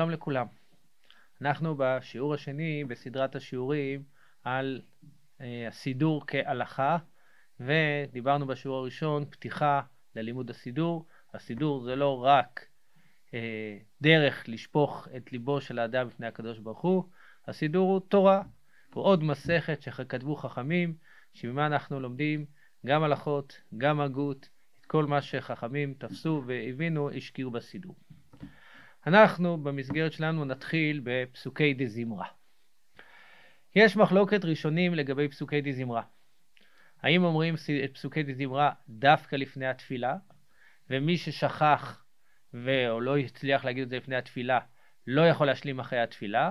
שלום לכולם. אנחנו בשיעור השני בסדרת השיעורים על אה, הסידור כהלכה, ודיברנו בשיעור הראשון פתיחה ללימוד הסידור. הסידור זה לא רק אה, דרך לשפוך את ליבו של האדם בפני הקדוש ברוך הוא, הסידור הוא תורה, הוא עוד מסכת שכתבו חכמים, שממה אנחנו לומדים גם הלכות, גם הגות, את כל מה שחכמים תפסו והבינו, השקיעו בסידור. אנחנו במסגרת שלנו נתחיל בפסוקי דזמרה. יש מחלוקת ראשונים לגבי פסוקי דזמרה. האם אומרים את פסוקי דזמרה דווקא לפני התפילה, ומי ששכח ו... או לא הצליח להגיד את זה לפני התפילה, לא יכול להשלים אחרי התפילה,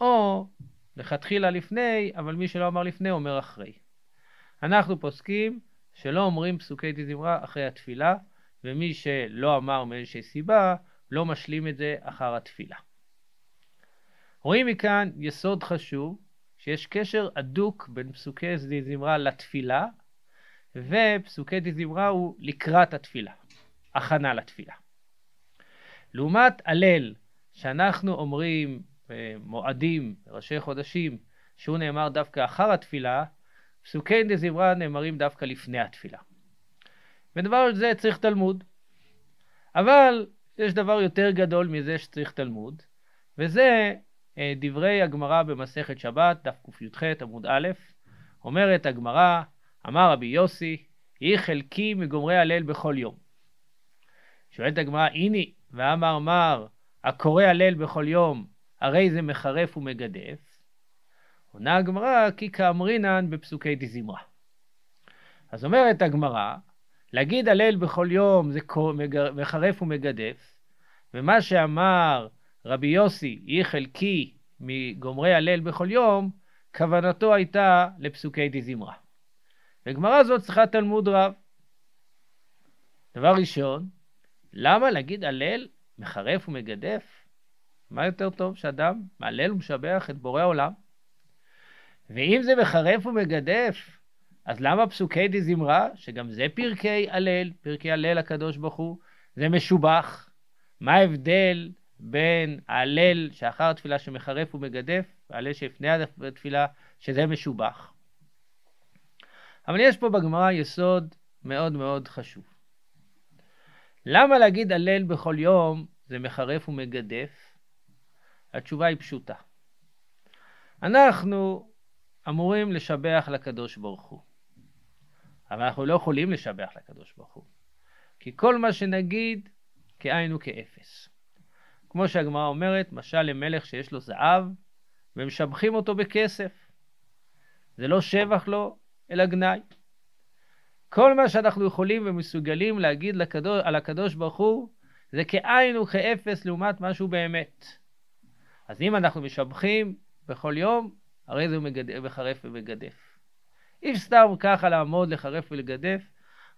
או לכתחילה לפני, אבל מי שלא אמר לפני אומר אחרי. אנחנו פוסקים שלא אומרים פסוקי דזמרה אחרי התפילה, ומי שלא אמר מאיזושהי סיבה, לא משלים את זה אחר התפילה. רואים מכאן יסוד חשוב, שיש קשר הדוק בין פסוקי דזמרה לתפילה, ופסוקי דזמרה הוא לקראת התפילה, הכנה לתפילה. לעומת הלל, שאנחנו אומרים אה, מועדים, ראשי חודשים, שהוא נאמר דווקא אחר התפילה, פסוקי דזמרה נאמרים דווקא לפני התפילה. ודבר זה צריך תלמוד. אבל יש דבר יותר גדול מזה שצריך תלמוד, וזה אה, דברי הגמרא במסכת שבת, דף קי"ח עמוד א', אומרת הגמרא, אמר רבי יוסי, היא חלקי מגומרי הלל בכל יום. שואלת הגמרא, הנה, ואמר מר, הקורא הלל בכל יום, הרי זה מחרף ומגדף. עונה הגמרא, כי כאמרינן בפסוקי דזמרה. אז אומרת הגמרא, להגיד הלל בכל יום זה מחרף ומגדף, ומה שאמר רבי יוסי, היא חלקי מגומרי הלל בכל יום, כוונתו הייתה לפסוקי דזמרה. וגמרא זאת צריכה תלמוד רב. דבר ראשון, למה להגיד הלל מחרף ומגדף? מה יותר טוב שאדם מהלל ומשבח את בורא עולם? ואם זה מחרף ומגדף, אז למה פסוקי דזמרה, שגם זה פרקי הלל, פרקי הלל הקדוש ברוך הוא, זה משובח? מה ההבדל בין ההלל שאחר התפילה שמחרף ומגדף, וההלל שלפני התפילה שזה משובח? אבל יש פה בגמרא יסוד מאוד מאוד חשוב. למה להגיד הלל בכל יום זה מחרף ומגדף? התשובה היא פשוטה. אנחנו אמורים לשבח לקדוש ברוך הוא. אבל אנחנו לא יכולים לשבח לקדוש ברוך הוא. כי כל מה שנגיד, כאין הוא כאפס. כמו שהגמרא אומרת, משל למלך שיש לו זהב, ומשבחים אותו בכסף. זה לא שבח לו, אלא גנאי. כל מה שאנחנו יכולים ומסוגלים להגיד לקדוש, על הקדוש ברוך הוא, זה כאין וכאפס לעומת משהו באמת. אז אם אנחנו משבחים בכל יום, הרי זה מחרף ומגדף. אי סתם ככה לעמוד, לחרף ולגדף,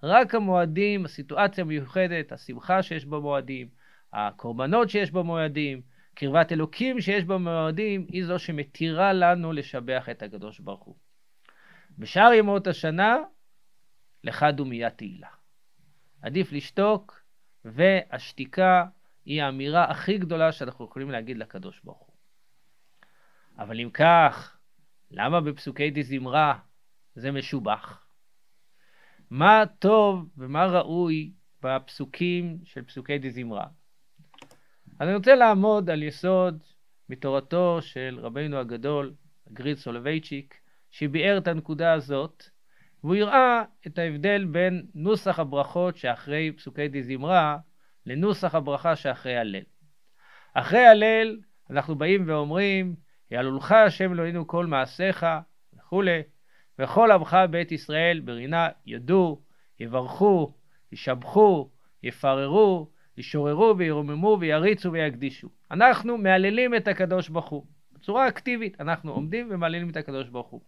רק המועדים, הסיטואציה המיוחדת, השמחה שיש במועדים, הקורבנות שיש במועדים, קרבת אלוקים שיש במועדים, היא זו שמתירה לנו לשבח את הקדוש ברוך הוא. בשאר ימות השנה, לך דומיה תהילה. עדיף לשתוק, והשתיקה היא האמירה הכי גדולה שאנחנו יכולים להגיד לקדוש ברוך הוא. אבל אם כך, למה בפסוקי דזמרה זה משובח. מה טוב ומה ראוי בפסוקים של פסוקי דזמרה? אני רוצה לעמוד על יסוד מתורתו של רבינו הגדול, גריד סולובייצ'יק, שביאר את הנקודה הזאת, והוא הראה את ההבדל בין נוסח הברכות שאחרי פסוקי דזמרה לנוסח הברכה שאחרי הלל. אחרי הלל אנחנו באים ואומרים, יעלולך השם אלוהינו כל מעשיך וכולי, וכל עמך בית ישראל ברינה ידעו, יברכו, ישבחו, יפררו, ישוררו וירוממו ויריצו ויקדישו. אנחנו מהללים את הקדוש ברוך הוא. בצורה אקטיבית אנחנו עומדים ומהללים את הקדוש ברוך הוא.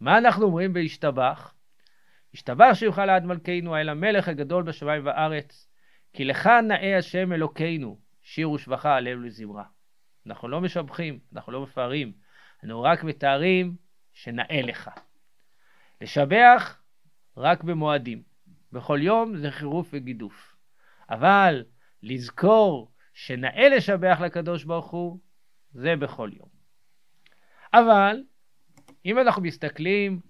מה אנחנו אומרים בהשתבח? השתבח שיוכל עד מלכנו האל המלך הגדול בשמיים וארץ, כי לך נאה השם אלוקינו, שיר ושבחה עלינו לזמרה. אנחנו לא משבחים, אנחנו לא מפארים, אנחנו רק מתארים שנאה לך. לשבח רק במועדים. בכל יום זה חירוף וגידוף. אבל לזכור שנאה לשבח לקדוש ברוך הוא, זה בכל יום. אבל אם אנחנו מסתכלים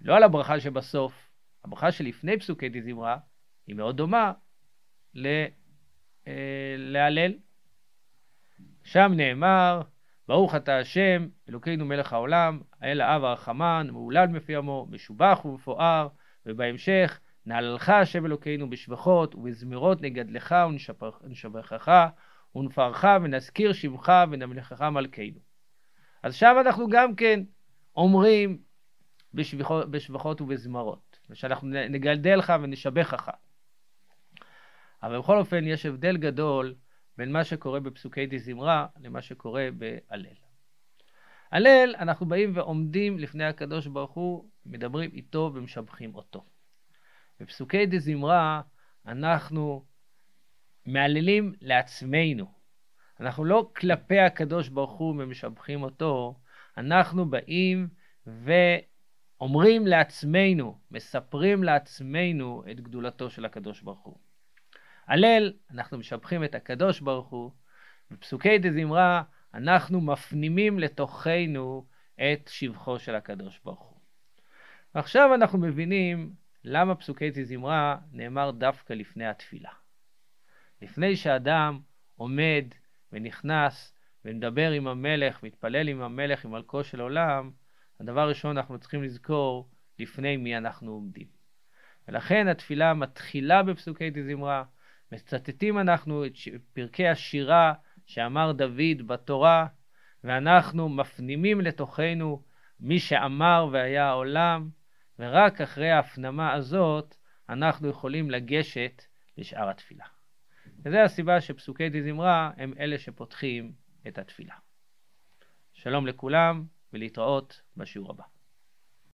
לא על הברכה שבסוף, הברכה שלפני פסוקי דזמרה היא מאוד דומה אה, להלל. שם נאמר, ברוך אתה השם, אלוקינו מלך העולם, האל האב הרחמן, מהולל מפי עמו, משובח ומפואר, ובהמשך, נעללך השם אלוקינו בשבחות ובזמירות נגדלך ונשבחך ונפרך ונזכיר שמך ונמלכך מלכנו. אז שם אנחנו גם כן אומרים בשבחות, בשבחות ובזמרות, ושאנחנו נגדל לך ונשבחך. אבל בכל אופן יש הבדל גדול בין מה שקורה בפסוקי דזמרה למה שקורה בהלל. הלל, אנחנו באים ועומדים לפני הקדוש ברוך הוא, מדברים איתו ומשבחים אותו. בפסוקי דזמרה אנחנו מהללים לעצמנו. אנחנו לא כלפי הקדוש ברוך הוא ומשבחים אותו, אנחנו באים ואומרים לעצמנו, מספרים לעצמנו את גדולתו של הקדוש ברוך הוא. הלל, אנחנו משבחים את הקדוש ברוך הוא, בפסוקי דזמרה אנחנו מפנימים לתוכנו את שבחו של הקדוש ברוך הוא. ועכשיו אנחנו מבינים למה פסוקי דזמרה נאמר דווקא לפני התפילה. לפני שאדם עומד ונכנס ומדבר עם המלך, מתפלל עם המלך, עם מלכו של עולם, הדבר הראשון אנחנו צריכים לזכור לפני מי אנחנו עומדים. ולכן התפילה מתחילה בפסוקי דזמרה, מצטטים אנחנו את פרקי השירה שאמר דוד בתורה, ואנחנו מפנימים לתוכנו מי שאמר והיה העולם, ורק אחרי ההפנמה הזאת אנחנו יכולים לגשת לשאר התפילה. וזו הסיבה שפסוקי דזמרה הם אלה שפותחים את התפילה. שלום לכולם ולהתראות בשיעור הבא.